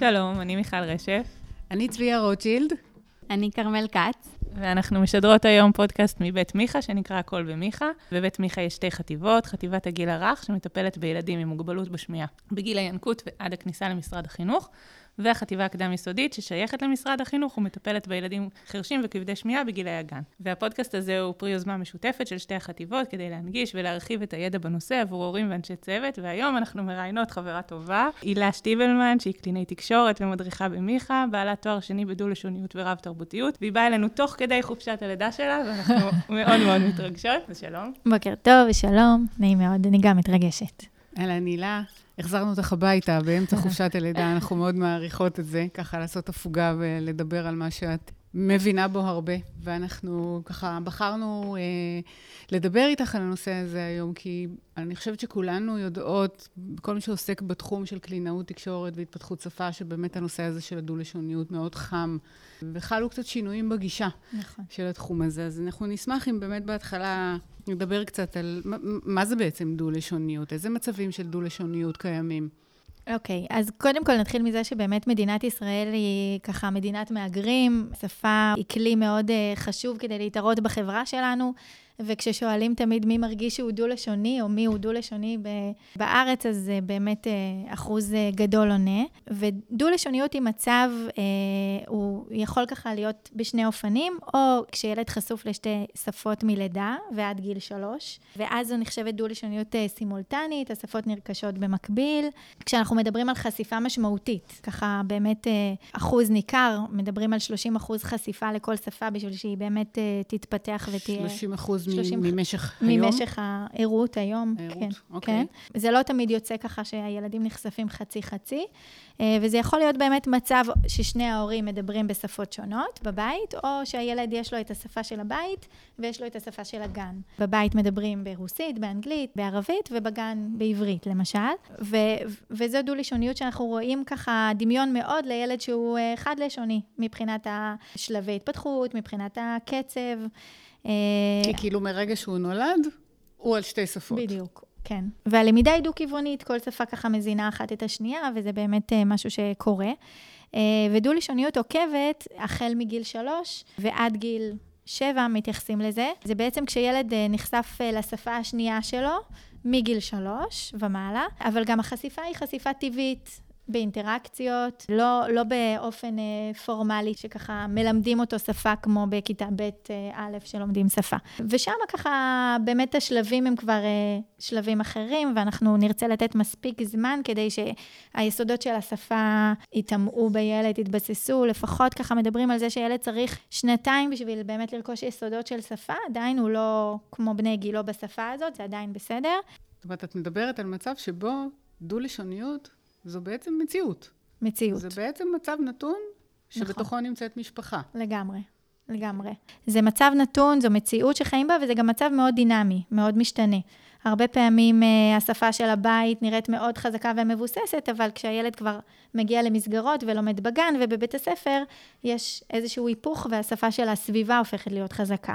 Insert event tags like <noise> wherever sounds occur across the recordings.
שלום, אני מיכל רשף. אני צביה רוטשילד. אני כרמל כץ. ואנחנו משדרות היום פודקאסט מבית מיכה, שנקרא הכל במיכה. בבית מיכה יש שתי חטיבות, חטיבת הגיל הרך, שמטפלת בילדים עם מוגבלות בשמיעה, בגיל הינקות ועד הכניסה למשרד החינוך, והחטיבה הקדם-יסודית, ששייכת למשרד החינוך ומטפלת בילדים חרשים וכבדי שמיעה בגילי הגן. והפודקאסט הזה הוא פרי יוזמה משותפת של שתי החטיבות, כדי להנגיש ולהרחיב את הידע בנושא עבור הורים ואנשי צוות, והיום אנחנו מראיינות חברה טובה, הילה שטיבלמן, שהיא קלינאי תקשורת ומדריכה במיכה, בעלת תואר שני בדו-לשוניות ורב-תרבותיות, והיא באה אלינו תוך כדי חופשת הלידה שלה, ואנחנו <laughs> מאוד מאוד מתרגשות, אז שלום. בוקר טוב ושלום, נעים מאוד, אני גם מתרגשת. אהלן, הילה. החזרנו אותך הביתה באמצע חופשת הלידה, אנחנו מאוד מעריכות את זה, ככה לעשות הפוגה ולדבר על מה שאת מבינה בו הרבה. ואנחנו ככה בחרנו אה, לדבר איתך על הנושא הזה היום, כי אני חושבת שכולנו יודעות, כל מי שעוסק בתחום של קלינאות תקשורת והתפתחות שפה, שבאמת הנושא הזה של הדו-לשוניות מאוד חם, וחלו קצת שינויים בגישה נכון. של התחום הזה. אז אנחנו נשמח אם באמת בהתחלה נדבר קצת על מה, מה זה בעצם דו-לשוניות, איזה מצבים של דו-לשוניות קיימים. אוקיי, okay, אז קודם כל נתחיל מזה שבאמת מדינת ישראל היא ככה מדינת מהגרים, שפה היא כלי מאוד uh, חשוב כדי להתערות בחברה שלנו. וכששואלים תמיד מי מרגיש שהוא דו-לשוני, או מי הוא דו-לשוני בארץ, אז זה באמת אה, אחוז אה, גדול עונה. ודו-לשוניות היא מצב, אה, הוא יכול ככה להיות בשני אופנים, או כשילד חשוף לשתי שפות מלידה ועד גיל שלוש, ואז זו נחשבת דו-לשוניות סימולטנית, השפות נרכשות במקביל. כשאנחנו מדברים על חשיפה משמעותית, ככה באמת אחוז ניכר, מדברים על 30 אחוז חשיפה לכל שפה בשביל שהיא באמת תתפתח ותהיה... 30 אחוז 30... ממשך היום? ממשך הערות היום, הערות, כן. אוקיי. כן. זה לא תמיד יוצא ככה שהילדים נחשפים חצי-חצי, אה, וזה יכול להיות באמת מצב ששני ההורים מדברים בשפות שונות בבית, או שהילד יש לו את השפה של הבית ויש לו את השפה של הגן. בבית מדברים ברוסית, באנגלית, בערבית, ובגן בעברית, למשל. ו- וזו דו-לשוניות שאנחנו רואים ככה דמיון מאוד לילד שהוא אה, חד-לשוני, מבחינת השלבי התפתחות, מבחינת הקצב. אה, כי כאילו מרגע שהוא נולד, הוא על שתי שפות. בדיוק. כן. והלמידה היא דו-כיוונית, כל שפה ככה מזינה אחת את השנייה, וזה באמת אה, משהו שקורה. אה, ודו-לשוניות עוקבת החל מגיל שלוש ועד גיל שבע מתייחסים לזה. זה בעצם כשילד נחשף לשפה השנייה שלו, מגיל שלוש ומעלה, אבל גם החשיפה היא חשיפה טבעית. באינטראקציות, לא, לא באופן אה, פורמלי שככה מלמדים אותו שפה כמו בכיתה ב' אה, שלומדים שפה. ושם ככה באמת השלבים הם כבר אה, שלבים אחרים, ואנחנו נרצה לתת מספיק זמן כדי שהיסודות של השפה יטמעו בילד, יתבססו, לפחות ככה מדברים על זה שילד צריך שנתיים בשביל באמת לרכוש יסודות של שפה, עדיין הוא לא כמו בני גילו בשפה הזאת, זה עדיין בסדר. זאת אומרת, את מדברת על מצב שבו דו-לשוניות זו בעצם מציאות. מציאות. זה בעצם מצב נתון שבתוכו נכון. נמצאת משפחה. לגמרי, לגמרי. זה מצב נתון, זו מציאות שחיים בה, וזה גם מצב מאוד דינמי, מאוד משתנה. הרבה פעמים uh, השפה של הבית נראית מאוד חזקה ומבוססת, אבל כשהילד כבר מגיע למסגרות ולומד בגן ובבית הספר, יש איזשהו היפוך והשפה של הסביבה הופכת להיות חזקה.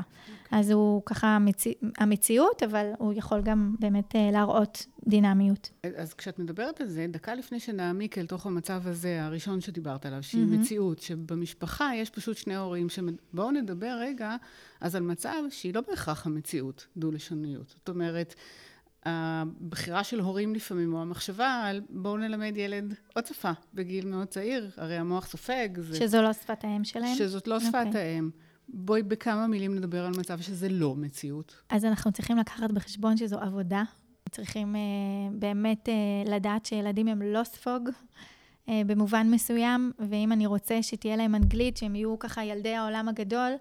אז הוא ככה המציא, המציאות, אבל הוא יכול גם באמת uh, להראות דינמיות. אז כשאת מדברת על זה, דקה לפני שנעמיק אל תוך המצב הזה, הראשון שדיברת עליו, שהיא mm-hmm. מציאות, שבמשפחה יש פשוט שני הורים, בואו נדבר רגע אז על מצב שהיא לא בהכרח המציאות, דו-לשוניות. זאת אומרת, הבחירה של הורים לפעמים, או המחשבה על בואו נלמד ילד עוד שפה בגיל מאוד צעיר, הרי המוח סופג. זה... שזו לא שפת האם שלהם? שזאת לא שפת okay. אוקיי. האם. בואי בכמה מילים נדבר על מצב שזה לא מציאות. אז אנחנו צריכים לקחת בחשבון שזו עבודה. צריכים uh, באמת uh, לדעת שילדים הם לא ספוג. uh, במובן מסוים, ואם אני רוצה שתהיה להם אנגלית, שהם יהיו ככה ילדי העולם הגדול,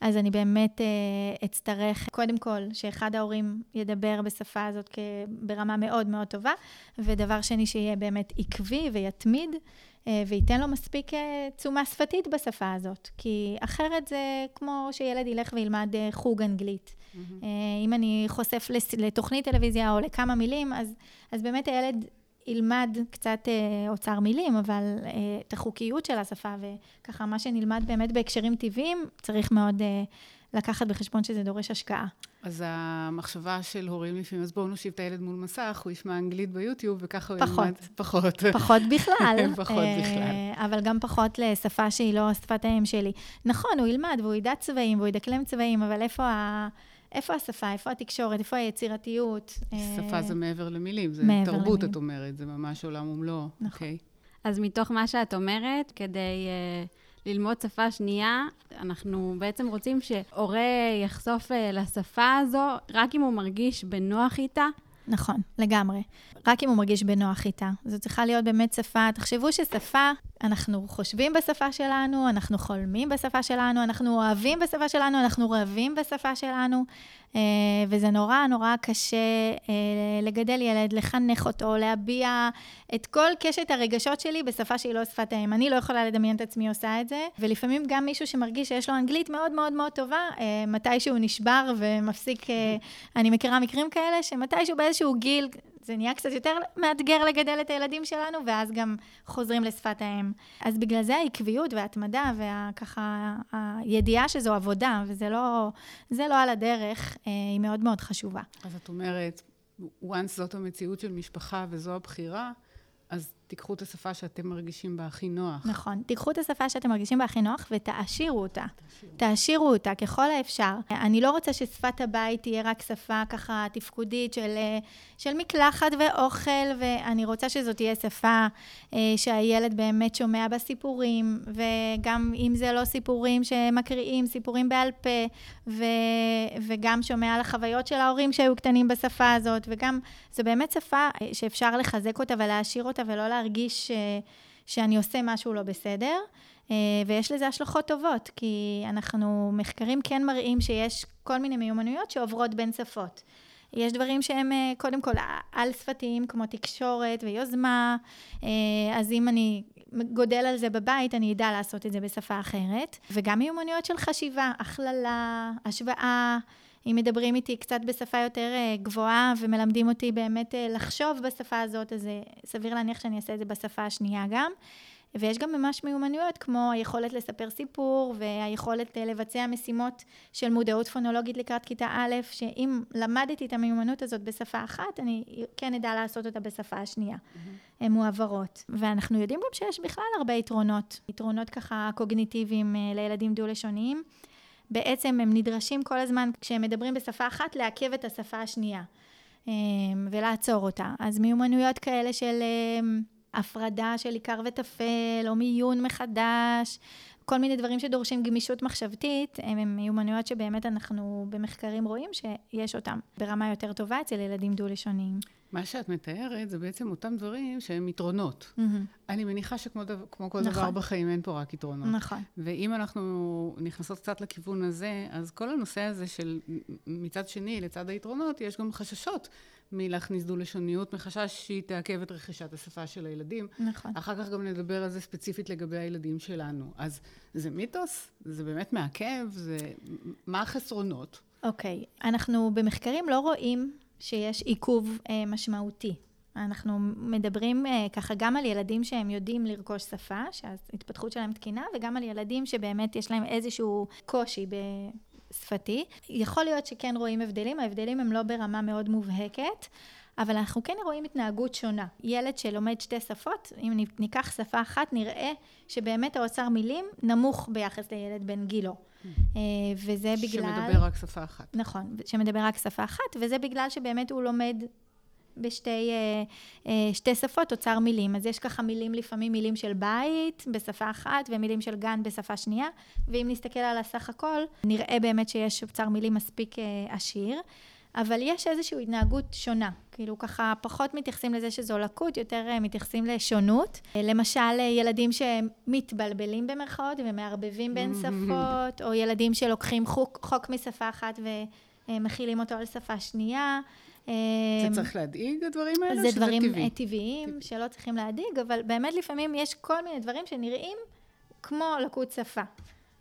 אז אני באמת uh, אצטרך, קודם כל, שאחד ההורים ידבר בשפה הזאת ברמה מאוד מאוד טובה, ודבר שני, שיהיה באמת עקבי ויתמיד, וייתן לו מספיק uh, תשומה שפתית בשפה הזאת. כי אחרת זה כמו שילד ילך וילמד uh, חוג אנגלית. Mm-hmm. אם אני חושף לתוכנית טלוויזיה או לכמה מילים, אז, אז באמת הילד ילמד קצת אה, אוצר מילים, אבל אה, את החוקיות של השפה, וככה מה שנלמד באמת בהקשרים טבעיים, צריך מאוד אה, לקחת בחשבון שזה דורש השקעה. אז המחשבה של הורים לפעמים, אז בואו נושיב את הילד מול מסך, הוא ישמע אנגלית ביוטיוב, וככה הוא פחות. ילמד פחות. פחות בכלל. <laughs> פחות אה, בכלל. אבל גם פחות לשפה שהיא לא שפת האם שלי. נכון, הוא ילמד והוא ידע צבעים והוא ידקלם צבעים, אבל איפה, ה... איפה השפה, איפה התקשורת, איפה היצירתיות? שפה אה, זה מעבר למילים, זה מעבר תרבות, למילים. את אומרת, זה ממש עולם ומלואו. נכון. אוקיי? אז מתוך מה שאת אומרת, כדי uh, ללמוד שפה שנייה, אנחנו בעצם רוצים שהורה יחשוף uh, לשפה הזו רק אם הוא מרגיש בנוח איתה. נכון, לגמרי. רק אם הוא מרגיש בנוח איתה. זו צריכה להיות באמת שפה. תחשבו ששפה, אנחנו חושבים בשפה שלנו, אנחנו חולמים בשפה שלנו, אנחנו אוהבים בשפה שלנו, אנחנו רבים בשפה שלנו, אה, וזה נורא נורא קשה אה, לגדל ילד, לחנך אותו, להביע את כל קשת הרגשות שלי בשפה שהיא לא שפת האם. אני לא יכולה לדמיין את עצמי עושה את זה, ולפעמים גם מישהו שמרגיש שיש לו אנגלית מאוד מאוד מאוד טובה, אה, מתי שהוא נשבר ומפסיק, אני מכירה מקרים כאלה, שמתישהו באיזשהו גיל, זה נהיה קצת יותר מאתגר לגדל את הילדים שלנו, ואז גם חוזרים לשפת האם. אז בגלל זה העקביות וההתמדה וככה הידיעה שזו עבודה, וזה לא, לא על הדרך, אה, היא מאוד מאוד חשובה. אז את אומרת, once זאת המציאות של משפחה וזו הבחירה, אז תיקחו את השפה שאתם מרגישים בה הכי נוח. נכון. תיקחו את השפה שאתם מרגישים בה הכי נוח ותעשירו אותה. תעשירו אותה ככל האפשר. אני לא רוצה ששפת הבית תהיה רק שפה ככה תפקודית של, אה, של מקלחת ואוכל, ואני רוצה שזאת תהיה שפה אה, שהילד באמת שומע בה סיפורים, וגם אם זה לא סיפורים שמקריאים, סיפורים בעל פה, ו, וגם שומע על החוויות של ההורים שהיו קטנים בשפה הזאת, וגם זו באמת שפה אה, שאפשר לחזק אותה ולהעשיר אותה ולא להרגיש אה, שאני עושה משהו לא בסדר. אה, ויש לזה השלכות טובות, כי אנחנו, מחקרים כן מראים שיש כל מיני מיומנויות שעוברות בין שפות. יש דברים שהם אה, קודם כל על-שפתיים, כמו תקשורת ויוזמה, אה, אז אם אני גודל על זה בבית, אני אדע לעשות את זה בשפה אחרת. וגם מיומנויות של חשיבה, הכללה, השוואה. אם מדברים איתי קצת בשפה יותר אה, גבוהה ומלמדים אותי באמת אה, לחשוב בשפה הזאת, אז אה, סביר להניח שאני אעשה את זה בשפה השנייה גם. ויש גם ממש מיומנויות כמו היכולת לספר סיפור והיכולת לבצע משימות של מודעות פונולוגית לקראת כיתה א', שאם למדתי את המיומנות הזאת בשפה אחת, אני כן אדע לעשות אותה בשפה השנייה. Mm-hmm. הן מועברות. ואנחנו יודעים גם שיש בכלל הרבה יתרונות, יתרונות ככה קוגניטיביים לילדים דו-לשוניים. בעצם הם נדרשים כל הזמן, כשהם מדברים בשפה אחת, לעכב את השפה השנייה ולעצור אותה. אז מיומנויות כאלה של הפרדה של עיקר וטפל, או מיון מחדש, כל מיני דברים שדורשים גמישות מחשבתית, הם מיומנויות שבאמת אנחנו במחקרים רואים שיש אותם ברמה יותר טובה אצל ילדים דו-לשוניים. מה שאת מתארת זה בעצם אותם דברים שהם יתרונות. Mm-hmm. אני מניחה שכמו דבר, כמו כל נכון. דבר בחיים אין פה רק יתרונות. נכון. ואם אנחנו נכנסות קצת לכיוון הזה, אז כל הנושא הזה של מצד שני, לצד היתרונות, יש גם חששות מלהכניס דו-לשוניות, מחשש שהיא תעכב את רכישת השפה של הילדים. נכון. אחר כך גם נדבר על זה ספציפית לגבי הילדים שלנו. אז זה מיתוס? זה באמת מעכב? זה... מה החסרונות? אוקיי. אנחנו במחקרים לא רואים שיש עיכוב אה, משמעותי. אנחנו מדברים אה, ככה גם על ילדים שהם יודעים לרכוש שפה, שההתפתחות שלהם תקינה, וגם על ילדים שבאמת יש להם איזשהו קושי בשפתי. יכול להיות שכן רואים הבדלים, ההבדלים הם לא ברמה מאוד מובהקת. אבל אנחנו כן רואים התנהגות שונה. ילד שלומד שתי שפות, אם ניקח שפה אחת, נראה שבאמת האוצר מילים נמוך ביחס לילד בן גילו. אה, וזה בגלל... שמדבר רק שפה אחת. נכון, שמדבר רק שפה אחת, וזה בגלל שבאמת הוא לומד בשתי אה, אה, שתי שפות, אוצר מילים. אז יש ככה מילים, לפעמים מילים של בית בשפה אחת, ומילים של גן בשפה שנייה, ואם נסתכל על הסך הכל, נראה באמת שיש אוצר מילים מספיק עשיר. אבל יש איזושהי התנהגות שונה. כאילו ככה פחות מתייחסים לזה שזו לקות, יותר מתייחסים לשונות. למשל, ילדים שמתבלבלים במרכאות ומערבבים בין שפות, או ילדים שלוקחים חוק, חוק משפה אחת ומכילים אותו על שפה שנייה. זה צריך להדאיג, הדברים האלה? זה דברים טבעי? טבעיים טבעי. שלא צריכים להדאיג, אבל באמת לפעמים יש כל מיני דברים שנראים כמו לקות שפה.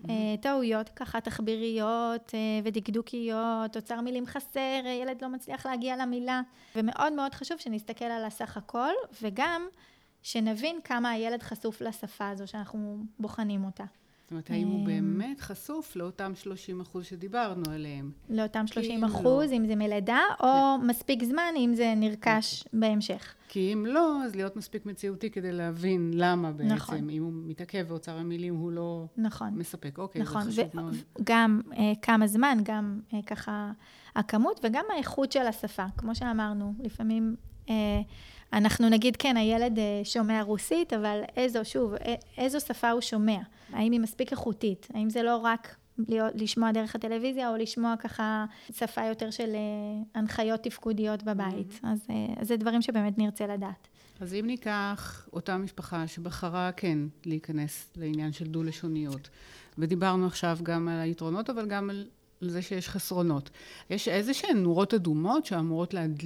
Mm-hmm. טעויות ככה תחביריות ודקדוקיות, אוצר מילים חסר, ילד לא מצליח להגיע למילה. ומאוד מאוד חשוב שנסתכל על הסך הכל, וגם שנבין כמה הילד חשוף לשפה הזו שאנחנו בוחנים אותה. זאת אומרת, האם הוא אמ, באמת חשוף לאותם 30 אחוז שדיברנו עליהם? לאותם 30 אם לא. אחוז, אם זה מלידה, או מספיק זמן אם זה נרכש בהמשך. כי אם לא, אז להיות מספיק מציאותי כדי להבין למה בעצם, נכון. אם הוא מתעכב ואוצר המילים הוא לא נכון. מספק. אוקיי, נכון, זה חשוב מאוד. וגם אה, כמה זמן, גם אה, ככה הכמות וגם האיכות של השפה. כמו שאמרנו, לפעמים אה, אנחנו נגיד, כן, הילד אה, שומע רוסית, אבל איזו, שוב, איזו שפה הוא שומע? האם היא מספיק איכותית? האם זה לא רק להיות, לשמוע דרך הטלוויזיה, או לשמוע ככה שפה יותר של אה, הנחיות תפקודיות בבית? אז אה, אז זה דברים שבאמת נרצה לדעת. אז אם ניקח אותה משפחה שבחרה כן להיכנס לעניין של דו-לשוניות, ודיברנו עכשיו גם על היתרונות, אבל גם על, על זה שיש חסרונות. יש איזה שהן נורות אדומות שאמורות להד...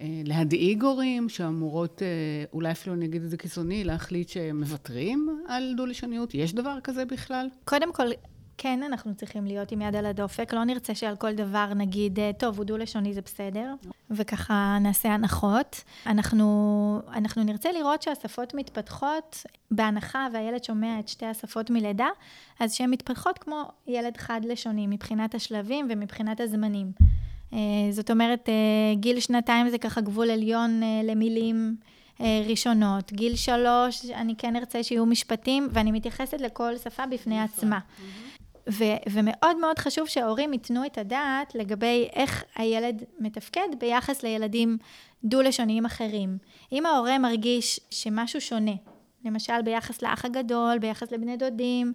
אה, להדאיג הורים, שאמורות, אה, אולי אפילו אני אגיד את זה קיצוני, להחליט שהם מוותרים על דו-לשוניות? יש דבר כזה בכלל? קודם כל, כן, אנחנו צריכים להיות עם יד על הדופק. לא נרצה שעל כל דבר נגיד, אה, טוב, הוא דו-לשוני, זה בסדר, וככה נעשה הנחות. אנחנו, אנחנו נרצה לראות שהשפות מתפתחות, בהנחה והילד שומע את שתי השפות מלידה, אז שהן מתפתחות כמו ילד חד-לשוני, מבחינת השלבים ומבחינת הזמנים. אה, זאת אומרת, אה, גיל שנתיים זה ככה גבול עליון אה, למילים ראשונות. גיל שלוש, אני כן ארצה שיהיו משפטים, ואני מתייחסת לכל שפה בפני עצמה. ו- ומאוד מאוד חשוב שההורים ייתנו את הדעת לגבי איך הילד מתפקד ביחס לילדים דו-לשוניים אחרים. אם ההורה מרגיש שמשהו שונה, למשל ביחס לאח הגדול, ביחס לבני דודים,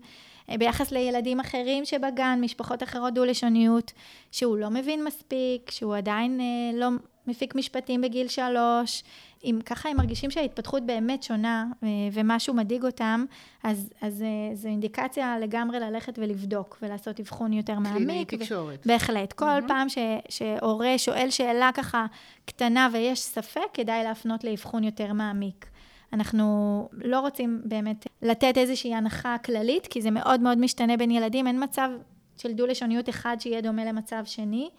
ביחס לילדים אחרים שבגן, משפחות אחרות דו-לשוניות, שהוא לא מבין מספיק, שהוא עדיין אה, לא מפיק משפטים בגיל שלוש, אם ככה הם מרגישים שההתפתחות באמת שונה אה, ומשהו מדאיג אותם, אז, אז אה, זו אינדיקציה לגמרי ללכת ולבדוק ולעשות אבחון יותר קלינאי מעמיק. ו- תקשורת. בהחלט. כל פעם ש, שהורה שואל שאלה ככה קטנה ויש ספק, כדאי להפנות לאבחון יותר מעמיק. אנחנו לא רוצים באמת לתת איזושהי הנחה כללית, כי זה מאוד מאוד משתנה בין ילדים. אין מצב של דו-לשוניות אחד שיהיה דומה למצב שני.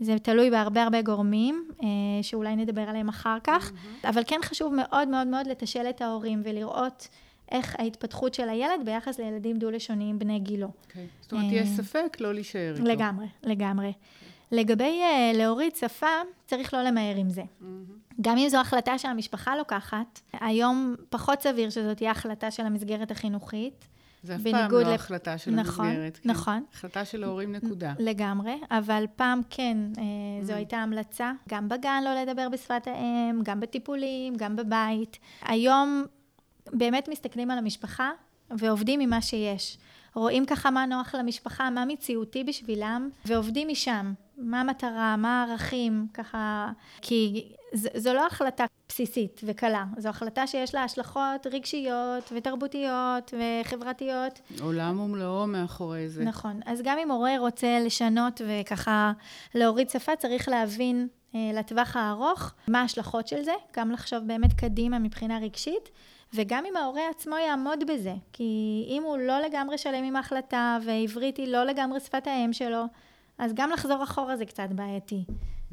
זה תלוי בהרבה הרבה גורמים, אה, שאולי נדבר עליהם אחר כך. אבל כן חשוב מאוד מאוד מאוד לתשאל את ההורים ולראות איך ההתפתחות של הילד ביחס לילדים דו-לשוניים בני גילו. אוקיי. זאת אומרת, יש ספק לא להישאר איתו. לגמרי, לגמרי. לגבי uh, להוריד שפה, צריך לא למהר עם זה. גם אם זו החלטה שהמשפחה לוקחת, היום פחות סביר שזאת תהיה החלטה של המסגרת החינוכית. זה אף פעם לא לפ- החלטה של נכון, המסגרת. כן. נכון. החלטה של ההורים נקודה. לגמרי, אבל פעם כן, אה, זו הייתה המלצה, גם בגן לא לדבר בשפת האם, גם בטיפולים, גם בבית. היום באמת מסתכלים על המשפחה ועובדים עם מה שיש. רואים ככה מה נוח למשפחה, מה מציאותי בשבילם, ועובדים משם. מה המטרה, מה הערכים, ככה... כי ז- זו לא החלטה בסיסית וקלה, זו החלטה שיש לה השלכות רגשיות ותרבותיות וחברתיות. עולם ומלואו מאחורי זה. נכון. אז גם אם הורה רוצה לשנות וככה להוריד שפה, צריך להבין אה, לטווח הארוך מה ההשלכות של זה, גם לחשוב באמת קדימה מבחינה רגשית, וגם אם ההורה עצמו יעמוד בזה. כי אם הוא לא לגמרי שלם עם ההחלטה, ועברית היא לא לגמרי שפת האם שלו, אז גם לחזור אחורה זה קצת בעייתי.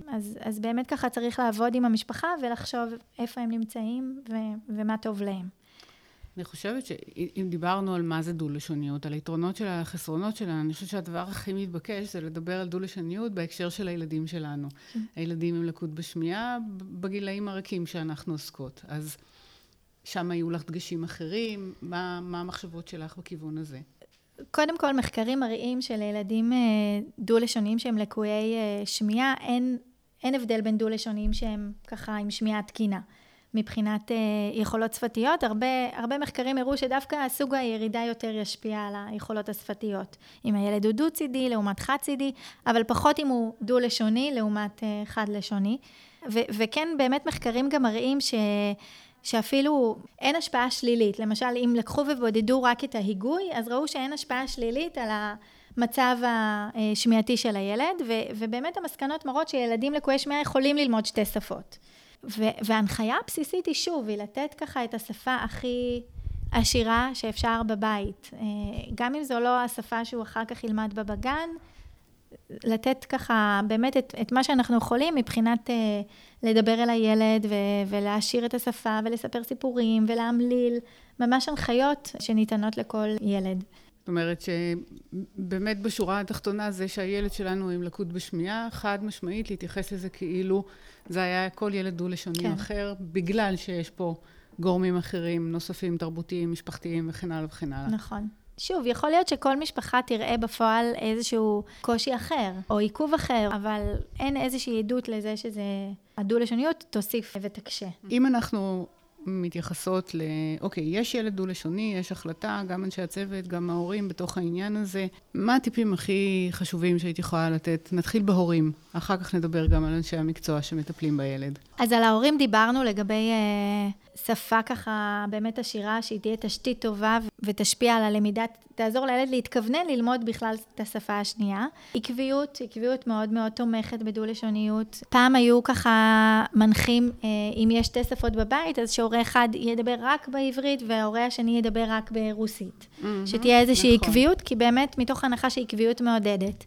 אז, אז באמת ככה צריך לעבוד עם המשפחה ולחשוב איפה הם נמצאים ו- ומה טוב להם. אני חושבת שאם דיברנו על מה זה דו-לשוניות, על היתרונות שלה, על החסרונות שלה, אני חושבת שהדבר הכי מתבקש זה לדבר על דו-לשוניות בהקשר של הילדים שלנו. הילדים עם לקות בשמיעה בגילאים הרכים שאנחנו עוסקות. אז שם היו לך דגשים אחרים, מה, מה המחשבות שלך בכיוון הזה? קודם כל, מחקרים מראים שלילדים אה, דו-לשוניים שהם לקויי אה, שמיעה, אין, אין הבדל בין דו-לשוניים שהם ככה עם שמיעה תקינה. מבחינת אה, יכולות שפתיות, הרבה, הרבה מחקרים הראו שדווקא סוג הירידה יותר ישפיע על היכולות השפתיות. אם הילד הוא דו-צידי לעומת חד-צידי, אבל פחות אם הוא דו-לשוני לעומת חד-לשוני. וכן, באמת מחקרים גם מראים ש... שאפילו אין השפעה שלילית. למשל, אם לקחו ובודדו רק את ההיגוי, אז ראו שאין השפעה שלילית על המצב השמיעתי של הילד, ו- ובאמת המסקנות מראות שילדים לקויי שמיעה יכולים ללמוד שתי שפות. וההנחיה הבסיסית היא שוב, היא לתת ככה את השפה הכי עשירה שאפשר בבית. אה, גם אם זו לא השפה שהוא אחר כך ילמד בה בגן, לתת ככה באמת את, את מה שאנחנו יכולים מבחינת אה, לדבר אל הילד ו, ולהעשיר את השפה ולספר סיפורים ולהמליל, ממש הנחיות שניתנות לכל ילד. זאת אומרת שבאמת בשורה התחתונה זה שהילד שלנו עם לקות בשמיעה, חד משמעית להתייחס לזה כאילו זה היה כל ילד דו-לשוני כן. אחר, בגלל שיש פה גורמים אחרים, נוספים, תרבותיים, משפחתיים וכן הלאה וכן הלאה. נכון. שוב, יכול להיות שכל משפחה תראה בפועל איזשהו קושי אחר, או עיכוב אחר, אבל אין איזושהי עדות לזה שזה... הדו-לשוניות תוסיף ותקשה. אם אנחנו מתייחסות ל... אוקיי, יש ילד דו-לשוני, יש החלטה, גם אנשי הצוות, גם ההורים בתוך העניין הזה. מה הטיפים הכי חשובים שהייתי יכולה לתת? נתחיל בהורים, אחר כך נדבר גם על אנשי המקצוע שמטפלים בילד. אז על ההורים דיברנו לגבי אה, שפה ככה באמת עשירה, שהיא תהיה תשתית טובה ותשפיע על הלמידה, תעזור לילד להתכוונן ללמוד בכלל את השפה השנייה. עקביות, עקביות מאוד מאוד תומכת בדו-לשוניות. פעם היו ככה מנחים, אה, אם יש שתי שפות בבית, אז שהורה אחד ידבר רק בעברית וההורה השני ידבר רק ברוסית. Mm-hmm, שתהיה איזושהי נכון. עקביות, כי באמת מתוך הנחה שעקביות מעודדת.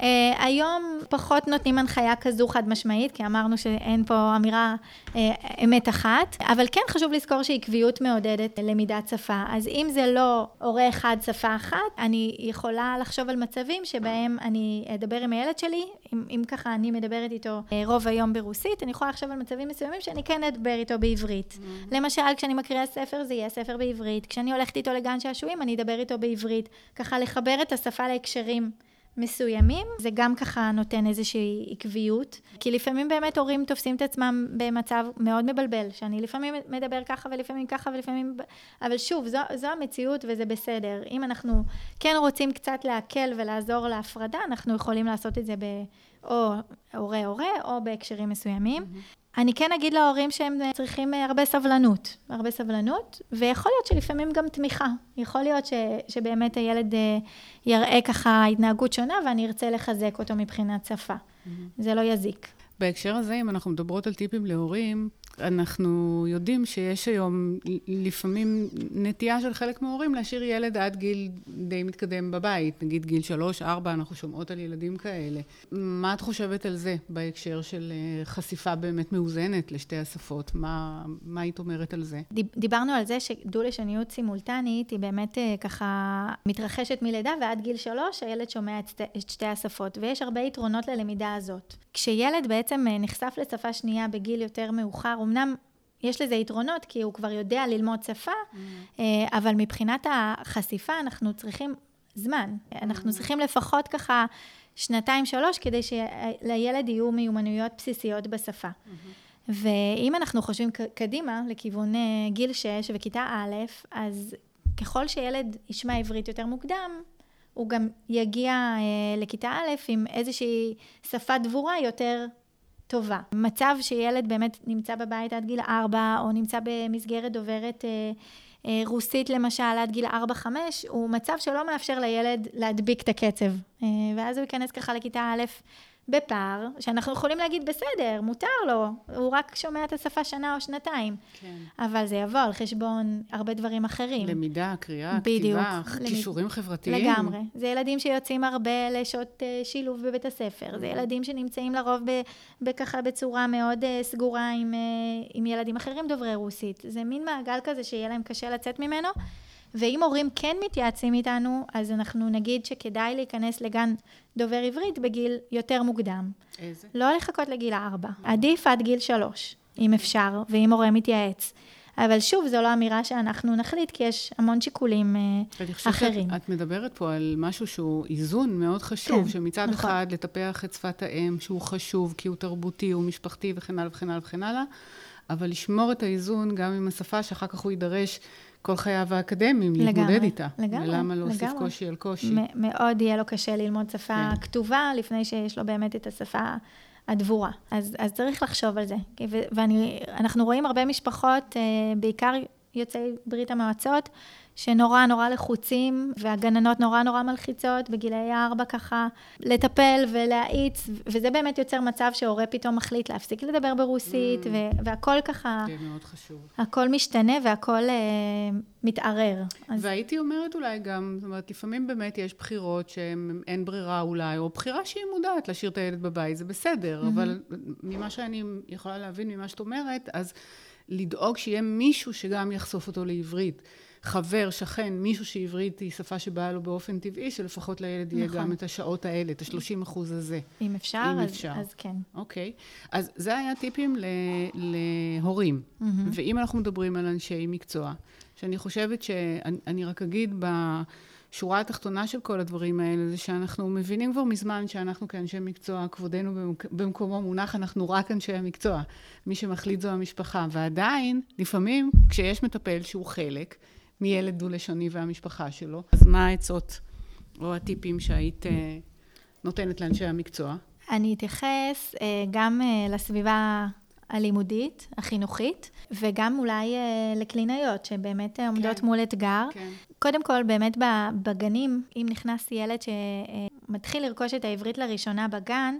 Uh, היום פחות נותנים הנחיה כזו חד משמעית, כי אמרנו שאין פה אמירה uh, אמת אחת, אבל כן חשוב לזכור שעקביות מעודדת למידת שפה. אז אם זה לא הורה אחד שפה אחת, אני יכולה לחשוב על מצבים שבהם אני אדבר עם הילד שלי, אם, אם ככה אני מדברת איתו uh, רוב היום ברוסית, אני יכולה לחשוב על מצבים מסוימים שאני כן אדבר איתו בעברית. Mm-hmm. למשל, כשאני מקריאה ספר, זה יהיה ספר בעברית. כשאני הולכת איתו לגן שעשועים, אני אדבר איתו בעברית. ככה לחבר את השפה להקשרים. מסוימים, זה גם ככה נותן איזושהי עקביות, כי לפעמים באמת הורים תופסים את עצמם במצב מאוד מבלבל, שאני לפעמים מדבר ככה ולפעמים ככה ולפעמים... אבל שוב, זו, זו המציאות וזה בסדר. אם אנחנו כן רוצים קצת להקל ולעזור להפרדה, אנחנו יכולים לעשות את זה ב... או הורה-הורה או בהקשרים מסוימים. Mm-hmm. אני כן אגיד להורים שהם צריכים אה, הרבה סבלנות, הרבה סבלנות, ויכול להיות שלפעמים גם תמיכה. יכול להיות ש, שבאמת הילד אה, יראה ככה התנהגות שונה ואני ארצה לחזק אותו מבחינת שפה. Mm-hmm. זה לא יזיק. בהקשר הזה, אם אנחנו מדברות על טיפים להורים, אנחנו יודעים שיש היום לפעמים נטייה של חלק מההורים להשאיר ילד עד גיל די מתקדם בבית, נגיד גיל שלוש, ארבע, אנחנו שומעות על ילדים כאלה. מה את חושבת על זה בהקשר של אה, חשיפה באמת מאוזנת לשתי השפות? מה, מה היית אומרת על זה? דיברנו על זה שדו-לשוניות סימולטנית היא באמת אה, ככה מתרחשת מלידה ועד גיל שלוש הילד שומע את שתי, השפות, ויש הרבה יתרונות ללמידה הזאת. כשילד בעצם אה, נחשף לשפה שנייה בגיל יותר מאוחר, אמנם יש לזה יתרונות, כי הוא כבר יודע ללמוד שפה, mm-hmm. אבל מבחינת החשיפה אנחנו צריכים זמן. Mm-hmm. אנחנו צריכים לפחות ככה שנתיים, שלוש, כדי שלילד יהיו מיומנויות בסיסיות בשפה. Mm-hmm. ואם אנחנו חושבים קדימה, לכיוון אה, גיל 6 וכיתה א', אז ככל שילד ישמע עברית יותר מוקדם, הוא גם יגיע אה, לכיתה א' עם איזושהי שפת דבורה יותר טובה. מצב שילד באמת נמצא בבית עד גיל 4, או נמצא במסגרת דוברת אה, אה, רוסית למשל עד גיל 4-5, הוא מצב שלא מאפשר לילד להדביק את הקצב. אה, ואז הוא ייכנס ככה לכיתה א' בפער, שאנחנו יכולים להגיד, בסדר, מותר לו, הוא רק שומע את השפה שנה או שנתיים. כן. אבל זה יבוא על חשבון הרבה דברים אחרים. למידה, קריאה, בדיוק. כתיבה, כישורים למ... חברתיים. לגמרי. זה ילדים שיוצאים הרבה לשעות uh, שילוב בבית הספר. זה ילדים שנמצאים לרוב בככה בצורה מאוד uh, סגורה עם, uh, עם ילדים אחרים דוברי רוסית. זה מין מעגל כזה שיהיה להם קשה לצאת ממנו. ואם הורים כן מתייעצים איתנו, אז אנחנו נגיד שכדאי להיכנס לגן דובר עברית בגיל יותר מוקדם. איזה? לא לחכות לגיל ארבע. עדיף עד גיל שלוש, אם אפשר, ואם הורה מתייעץ. אבל שוב, זו לא אמירה שאנחנו נחליט, כי יש המון שיקולים uh, אחרים. את, את מדברת פה על משהו שהוא איזון מאוד חשוב, כן, שמצד נכון. אחד לטפח את שפת האם, שהוא חשוב, כי הוא תרבותי, הוא משפחתי וכן הלאה וכן הלאה וכן הלאה, אבל לשמור את האיזון גם עם השפה, שאחר כך הוא יידרש כל חייו האקדמיים, להתמודד איתה. לגמרי, ולמה להוסיף לגמרי. קושי על קושי? מאוד יהיה לו קשה ללמוד שפה כן. כתובה, לפני שיש לו באמת את השפה הדבורה. אז, אז צריך לחשוב על זה. ואנחנו רואים הרבה משפחות, אה, בעיקר יוצאי ברית המועצות, שנורא נורא לחוצים, והגננות נורא נורא מלחיצות, בגילאי הארבע ככה, לטפל ולהאיץ, וזה באמת יוצר מצב שהורה פתאום מחליט להפסיק לדבר ברוסית, mm. והכל ככה... זה מאוד חשוב. הכל משתנה והכל אה, מתערער. אז... והייתי אומרת אולי גם, זאת אומרת, לפעמים באמת יש בחירות שאין ברירה אולי, או בחירה שהיא מודעת להשאיר את הילד בבית, זה בסדר, mm-hmm. אבל ממה שאני יכולה להבין ממה שאת אומרת, אז לדאוג שיהיה מישהו שגם יחשוף אותו לעברית. חבר, שכן, מישהו שעברית היא שפה שבאה לו באופן טבעי, שלפחות לילד יהיה נכון. גם את השעות האלה, את ה-30 אחוז הזה. אם אפשר, אם אז, אפשר. אז כן. אוקיי. אז זה היה טיפים ל- להורים. מהמם. ואם אנחנו מדברים על אנשי מקצוע, שאני חושבת שאני אני רק אגיד בשורה התחתונה של כל הדברים האלה, זה שאנחנו מבינים כבר מזמן שאנחנו כאנשי מקצוע, כבודנו במק- במקומו מונח, אנחנו רק אנשי המקצוע. מי שמחליט זו המשפחה. ועדיין, לפעמים, כשיש מטפל שהוא חלק מילד דו-לשוני והמשפחה שלו, אז מה העצות או הטיפים שהיית אה, נותנת לאנשי המקצוע? אני אתייחס אה, גם אה, לסביבה הלימודית, החינוכית, וגם אולי לקלינאיות, שבאמת עומדות כן. מול אתגר. כן. קודם כל, באמת בגנים, אם נכנס ילד שמתחיל לרכוש את העברית לראשונה בגן,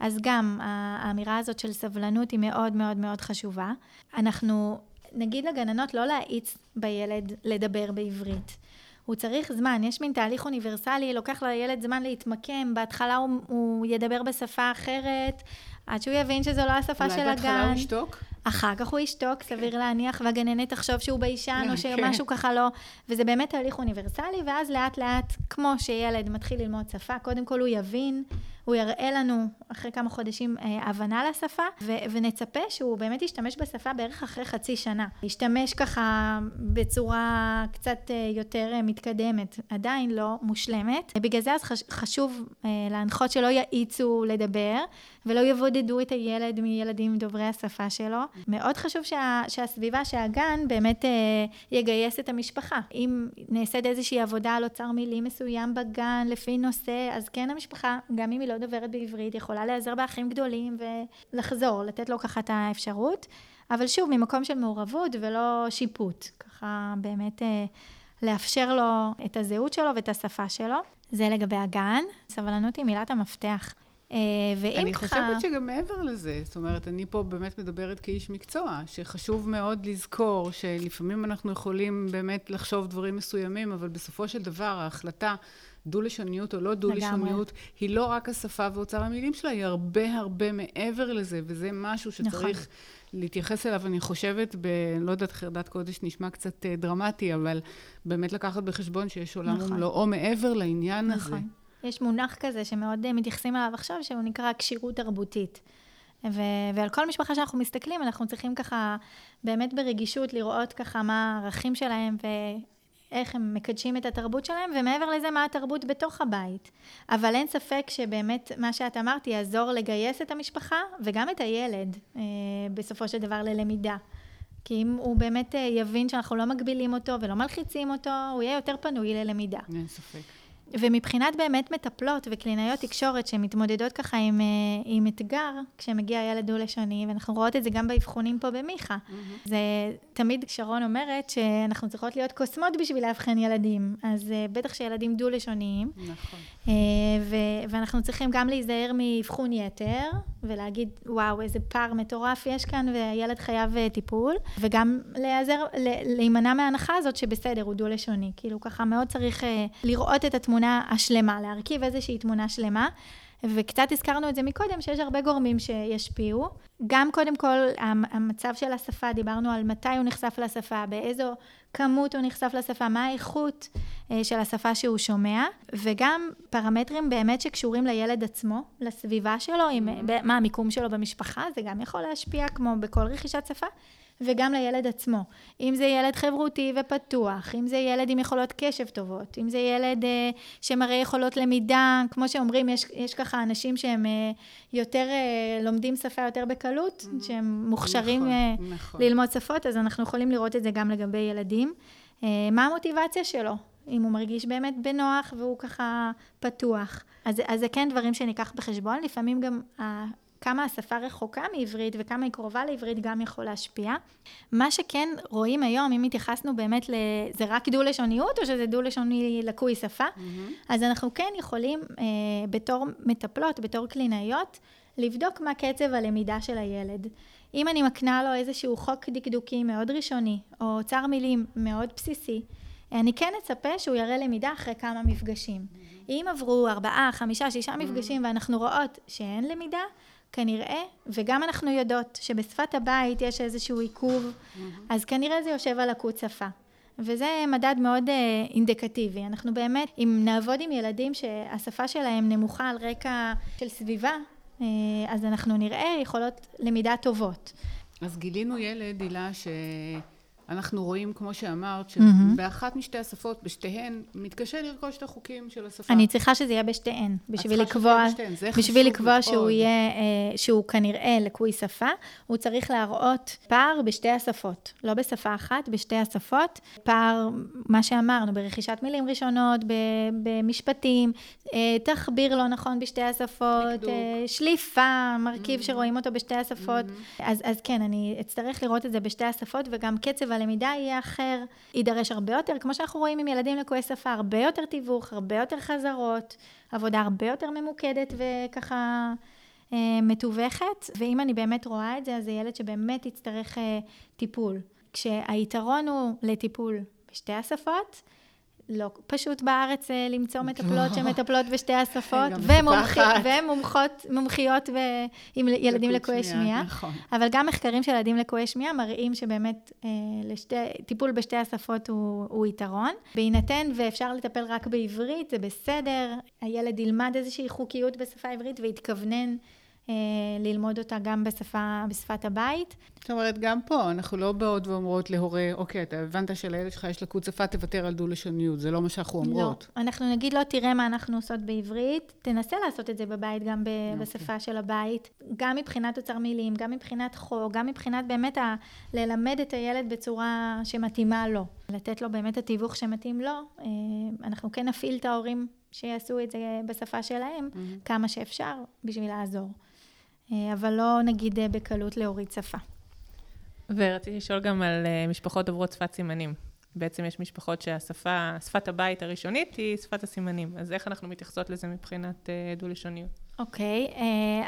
אז גם האמירה הזאת של סבלנות היא מאוד מאוד מאוד חשובה. אנחנו נגיד לגננות לא להאיץ בילד לדבר בעברית. הוא צריך זמן, יש מין תהליך אוניברסלי, לוקח לילד זמן להתמקם, בהתחלה הוא, הוא ידבר בשפה אחרת, עד שהוא יבין שזו לא השפה של אולי בהתחלה הגן. הוא ישתוק? אחר כך הוא ישתוק, סביר להניח, והגננת תחשוב שהוא ביישן, או <laughs> כן. שמשהו ככה לא... וזה באמת תהליך אוניברסלי, ואז לאט לאט, כמו שילד מתחיל ללמוד שפה, קודם כל הוא יבין, הוא יראה לנו אחרי כמה חודשים אה, הבנה לשפה, ו- ונצפה שהוא באמת ישתמש בשפה בערך אחרי חצי שנה. ישתמש ככה בצורה קצת אה, יותר אה, מתקדמת, עדיין לא מושלמת. בגלל זה אז חש- חשוב אה, להנחות שלא יאיצו לדבר, ולא יבודדו את הילד מילדים דוברי השפה שלו. מאוד חשוב שה, שהסביבה, שהגן באמת אה, יגייס את המשפחה. אם נעשית איזושהי עבודה על אוצר מילים מסוים בגן, לפי נושא, אז כן המשפחה, גם אם היא לא דוברת בעברית, יכולה להיעזר באחים גדולים ולחזור, לתת לו ככה את האפשרות. אבל שוב, ממקום של מעורבות ולא שיפוט. ככה באמת אה, לאפשר לו את הזהות שלו ואת השפה שלו. זה לגבי הגן. סבלנות היא מילת המפתח. אה, ואם אני ככה... חושבת שגם מעבר לזה, זאת אומרת, אני פה באמת מדברת כאיש מקצוע, שחשוב מאוד לזכור שלפעמים אנחנו יכולים באמת לחשוב דברים מסוימים, אבל בסופו של דבר ההחלטה דו-לשוניות או לא דו-לשוניות, היא לא רק השפה ואוצר המילים שלה, היא הרבה הרבה מעבר לזה, וזה משהו שצריך נכון. להתייחס אליו, אני חושבת, ב... לא יודעת, חרדת קודש נשמע קצת אה, דרמטי, אבל באמת לקחת בחשבון שיש עולם נכון. ומלואו מעבר לעניין הזה. יש מונח כזה שמאוד אה, מתייחסים אליו עכשיו, שהוא נקרא כשירות תרבותית. ו- ועל כל משפחה שאנחנו מסתכלים, אנחנו צריכים ככה, באמת ברגישות, לראות ככה מה הערכים שלהם ואיך הם מקדשים את התרבות שלהם, ומעבר לזה, מה התרבות בתוך הבית. אבל אין ספק שבאמת, מה שאת אמרת, יעזור לגייס את המשפחה וגם את הילד, אה, בסופו של דבר, ללמידה. כי אם הוא באמת אה, יבין שאנחנו לא מגבילים אותו ולא מלחיצים אותו, הוא יהיה יותר פנוי ללמידה. אין ספק. ומבחינת באמת מטפלות וקלינאיות תקשורת שמתמודדות ככה עם, אה, עם אתגר, כשמגיע ילד דו-לשוני, ואנחנו רואות את זה גם באבחונים פה במיכה. זה תמיד שרון אומרת שאנחנו צריכות להיות קוסמות בשביל לאבחן ילדים, אז אה, בטח שילדים דו-לשוניים. נכון. אה, ו- ואנחנו צריכים גם להיזהר מאבחון יתר, ולהגיד, וואו, איזה פער מטורף יש כאן, והילד חייב טיפול, וגם להיעזר, להימנע מההנחה הזאת שבסדר, הוא דו-לשוני. כאילו, ככה מאוד צריך לראות את התמונה השלמה, להרכיב איזושהי תמונה שלמה. וקצת הזכרנו את זה מקודם, שיש הרבה גורמים שישפיעו. גם קודם כל, המ- המצב של השפה, דיברנו על מתי הוא נחשף לשפה, באיזו כמות הוא נחשף לשפה, מה האיכות אה, של השפה שהוא שומע, וגם פרמטרים באמת שקשורים לילד עצמו, לסביבה שלו, עם, מה המיקום שלו במשפחה, זה גם יכול להשפיע כמו בכל רכישת שפה. וגם לילד עצמו. אם זה ילד חברותי ופתוח, אם זה ילד עם יכולות קשב טובות, אם זה ילד אה, שמראה יכולות למידה, כמו שאומרים, יש, יש ככה אנשים שהם אה, יותר אה, לומדים שפה יותר בקלות, שהם מוכשרים נכון, אה, נכון. ללמוד שפות, אז אנחנו יכולים לראות את זה גם לגבי ילדים. אה, מה המוטיבציה שלו? אם הוא מרגיש באמת בנוח והוא ככה פתוח. אז, אז זה כן דברים שניקח בחשבון, לפעמים גם כמה השפה רחוקה מעברית וכמה היא קרובה לעברית גם יכול להשפיע. מה שכן רואים היום, אם התייחסנו באמת ל... זה רק דו-לשוניות או שזה דו-לשוני לקוי שפה? אז אנחנו כן יכולים אה, בתור מטפלות, בתור קלינאיות, לבדוק מה קצב הלמידה של הילד. אם אני מקנה לו איזשהו חוק דקדוקי מאוד ראשוני, או אוצר מילים מאוד בסיסי, אני כן אצפה שהוא יראה למידה אחרי כמה מפגשים. אם עברו ארבעה, חמישה, שישה מפגשים ואנחנו רואות שאין למידה, כנראה, וגם אנחנו יודעות שבשפת הבית יש איזשהו עיכוב, אז כנראה זה יושב על לקות שפה. וזה מדד מאוד אה, אינדיקטיבי. אנחנו באמת, אם נעבוד עם ילדים שהשפה שלהם נמוכה על רקע של סביבה, אה, אז אנחנו נראה יכולות למידה טובות. אז גילינו ילד, הילה, ש... אנחנו רואים, כמו שאמרת, שבאחת משתי השפות, בשתיהן, מתקשה לרכוש את החוקים של השפה. אני צריכה שזה יהיה בשתיהן, בשביל לקבוע, בשביל לקבוע שהוא יהיה, אה, שהוא כנראה לקוי שפה, הוא צריך להראות פער בשתי השפות, לא בשפה אחת, בשתי השפות. פער, מה שאמרנו, ברכישת מילים ראשונות, במשפטים, אה, תחביר לא נכון בשתי השפות, אה, שליפה, מרכיב שרואים אותו בשתי השפות. אז, אז כן, אני אצטרך לראות את זה בשתי השפות, וגם קצב הלמידה יהיה אחר, יידרש הרבה יותר, כמו שאנחנו רואים עם ילדים לקויי שפה, הרבה יותר תיווך, הרבה יותר חזרות, עבודה הרבה יותר ממוקדת וככה אה, מתווכת, ואם אני באמת רואה את זה, אז זה ילד שבאמת יצטרך אה, טיפול. כשהיתרון הוא לטיפול בשתי השפות, לא פשוט בארץ אה, למצוא מטפלות לא. שמטפלות בשתי השפות, ומומחיות עם ילדים לקויי שמיעה. נכון. אבל גם מחקרים של ילדים לקויי שמיעה מראים שבאמת אה, לשתי, טיפול בשתי השפות הוא, הוא יתרון. בהינתן ואפשר לטפל רק בעברית, זה בסדר, הילד ילמד איזושהי חוקיות בשפה העברית ויתכוונן ללמוד אותה גם בשפה, בשפת הבית. זאת אומרת, גם פה, אנחנו לא באות ואומרות להורה, אוקיי, אתה הבנת שלילד שלך יש לקות שפה, תוותר על דו-לשוניות, זה לא מה שאנחנו לא. אומרות. לא, אנחנו נגיד לו, תראה מה אנחנו עושות בעברית, תנסה לעשות את זה בבית, גם ב- אוקיי. בשפה של הבית, גם מבחינת אוצר מילים, גם מבחינת חוק, גם מבחינת באמת ה- ללמד את הילד בצורה שמתאימה לו. לתת לו באמת התיווך שמתאים לו. אה, אנחנו כן נפעיל את ההורים שיעשו את זה בשפה שלהם, mm-hmm. כמה שאפשר, בשביל לעזור. אה, אבל לא נגיד אה, בקלות להוריד שפה. ורציתי לשאול גם על אה, משפחות דוברות שפת סימנים. בעצם יש משפחות שהשפה, שפת הבית הראשונית היא שפת הסימנים. אז איך אנחנו מתייחסות לזה מבחינת דו-לשוניות? אוקיי, okay,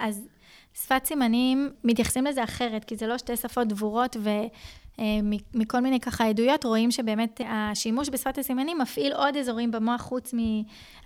אז שפת סימנים, מתייחסים לזה אחרת, כי זה לא שתי שפות דבורות, ומכל מיני ככה עדויות רואים שבאמת השימוש בשפת הסימנים מפעיל עוד אזורים במוח חוץ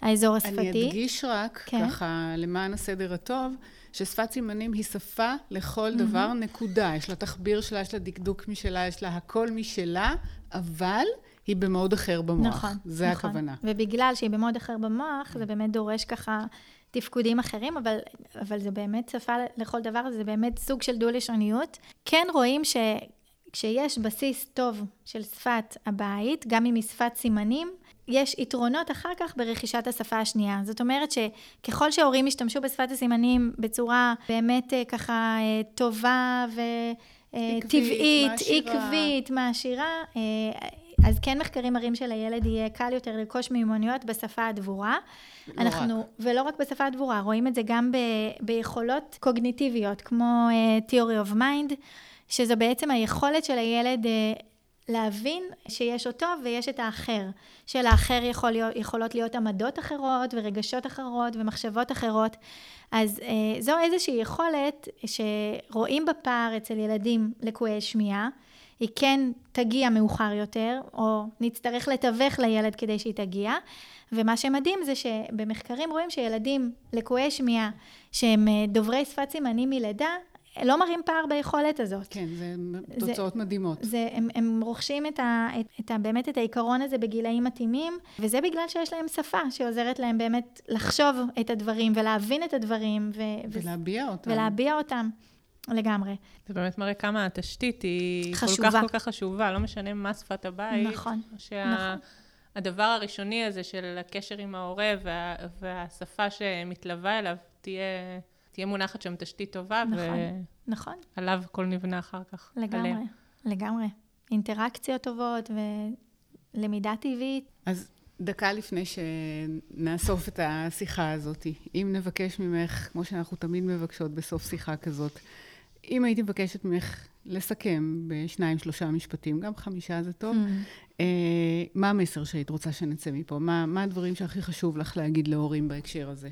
מהאזור השפתי. אני אדגיש רק, כן. ככה, למען הסדר הטוב, ששפת סימנים היא שפה לכל דבר, נקודה. יש לה תחביר שלה, יש לה דקדוק משלה, יש לה הכל משלה, אבל היא במוד אחר במוח. נכון, זה נכון. הכוונה. ובגלל שהיא במוד אחר במוח, זה באמת דורש ככה תפקודים אחרים, אבל, אבל זה באמת שפה לכל דבר, זה באמת סוג של דו-לשוניות. כן רואים ש... כשיש בסיס טוב של שפת הבית, גם אם היא שפת סימנים, יש יתרונות אחר כך ברכישת השפה השנייה. זאת אומרת שככל שההורים ישתמשו בשפת הסימנים בצורה באמת אה, ככה אה, טובה וטבעית, אה, עקבית, מעשירה, אז כן מחקרים מראים שלילד יהיה קל יותר לרכוש מיומנויות בשפה הדבורה. לא אנחנו, רק. ולא רק בשפה הדבורה, רואים את זה גם ב, ביכולות קוגניטיביות, כמו uh, Theory of Mind, שזו בעצם היכולת של הילד uh, להבין שיש אותו ויש את האחר. שלאחר יכול להיות, יכולות להיות עמדות אחרות ורגשות אחרות ומחשבות אחרות. אז אה, זו איזושהי יכולת שרואים בפער אצל ילדים לקויי שמיעה. היא כן תגיע מאוחר יותר, או נצטרך לתווך לילד כדי שהיא תגיע. ומה שמדהים זה שבמחקרים רואים שילדים לקויי שמיעה, שהם אה, דוברי שפת סימנים מלידה, לא מראים פער ביכולת הזאת. כן, זה תוצאות זה, מדהימות. זה, הם, הם רוכשים את ה, את, את ה, באמת את העיקרון הזה בגילאים מתאימים, וזה בגלל שיש להם שפה שעוזרת להם באמת לחשוב את הדברים ולהבין את הדברים. ו, ולהביע אותם. ולהביע אותם. לגמרי. זה באמת מראה כמה התשתית היא חשובה. כל כך כל כך חשובה, לא משנה מה שפת הבית. נכון, שה... נכון. הדבר הראשוני הזה של הקשר עם ההורה וה, והשפה שמתלווה אליו תהיה... תהיה מונחת שם תשתית טובה, נכון, נכון. ועליו הכל נבנה אחר כך. לגמרי, עליה. לגמרי. אינטראקציות טובות ולמידה טבעית. אז דקה לפני שנאסוף את השיחה הזאת, אם נבקש ממך, כמו שאנחנו תמיד מבקשות בסוף שיחה כזאת, אם הייתי מבקשת ממך לסכם בשניים, שלושה משפטים, גם חמישה זה טוב, mm. מה המסר שהיית רוצה שנצא מפה? מה, מה הדברים שהכי חשוב לך להגיד להורים בהקשר הזה?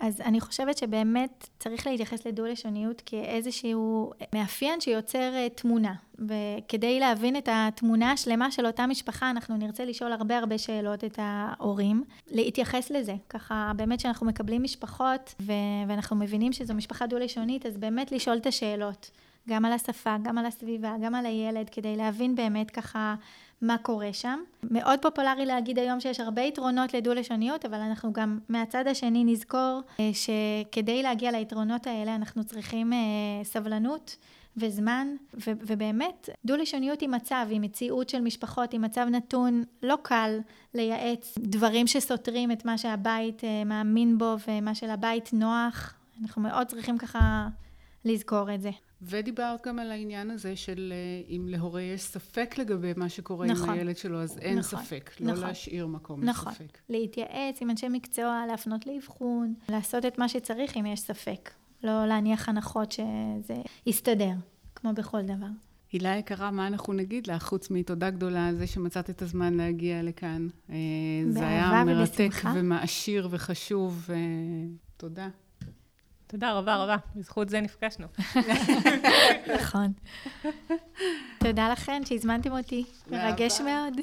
אז אני חושבת שבאמת צריך להתייחס לדו-לשוניות כאיזשהו מאפיין שיוצר אה, תמונה. וכדי להבין את התמונה השלמה של אותה משפחה, אנחנו נרצה לשאול הרבה הרבה שאלות את ההורים. להתייחס לזה. ככה, באמת שאנחנו מקבלים משפחות ו- ואנחנו מבינים שזו משפחה דו-לשונית, אז באמת לשאול את השאלות. גם על השפה, גם על הסביבה, גם על הילד, כדי להבין באמת ככה מה קורה שם. מאוד פופולרי להגיד היום שיש הרבה יתרונות לדו-לשוניות, אבל אנחנו גם מהצד השני נזכור אה, שכדי להגיע ליתרונות האלה אנחנו צריכים אה, סבלנות. וזמן, ו- ובאמת, דו-לשוניות היא מצב, היא מציאות של משפחות, היא מצב נתון, לא קל לייעץ דברים שסותרים את מה שהבית uh, מאמין בו ומה שלבית נוח. אנחנו מאוד צריכים ככה לזכור את זה. ודיברת גם על העניין הזה של אה, אם להורה יש ספק לגבי מה שקורה נכון, עם הילד שלו, אז אין נכון, ספק. לא נכון, להשאיר מקום נכון. לספק. נכון. להתייעץ עם אנשי מקצוע, להפנות לאבחון, לעשות את מה שצריך אם יש ספק. לא להניח הנחות שזה יסתדר, כמו בכל דבר. הילה יקרה, מה אנחנו נגיד לך, חוץ מתודה גדולה על זה שמצאת את הזמן להגיע לכאן. אה, זה היה מרתק ובשמחה. ומעשיר וחשוב. אה, תודה. תודה רבה רבה, בזכות זה נפגשנו. נכון. תודה לכן שהזמנתם אותי, מרגש מאוד.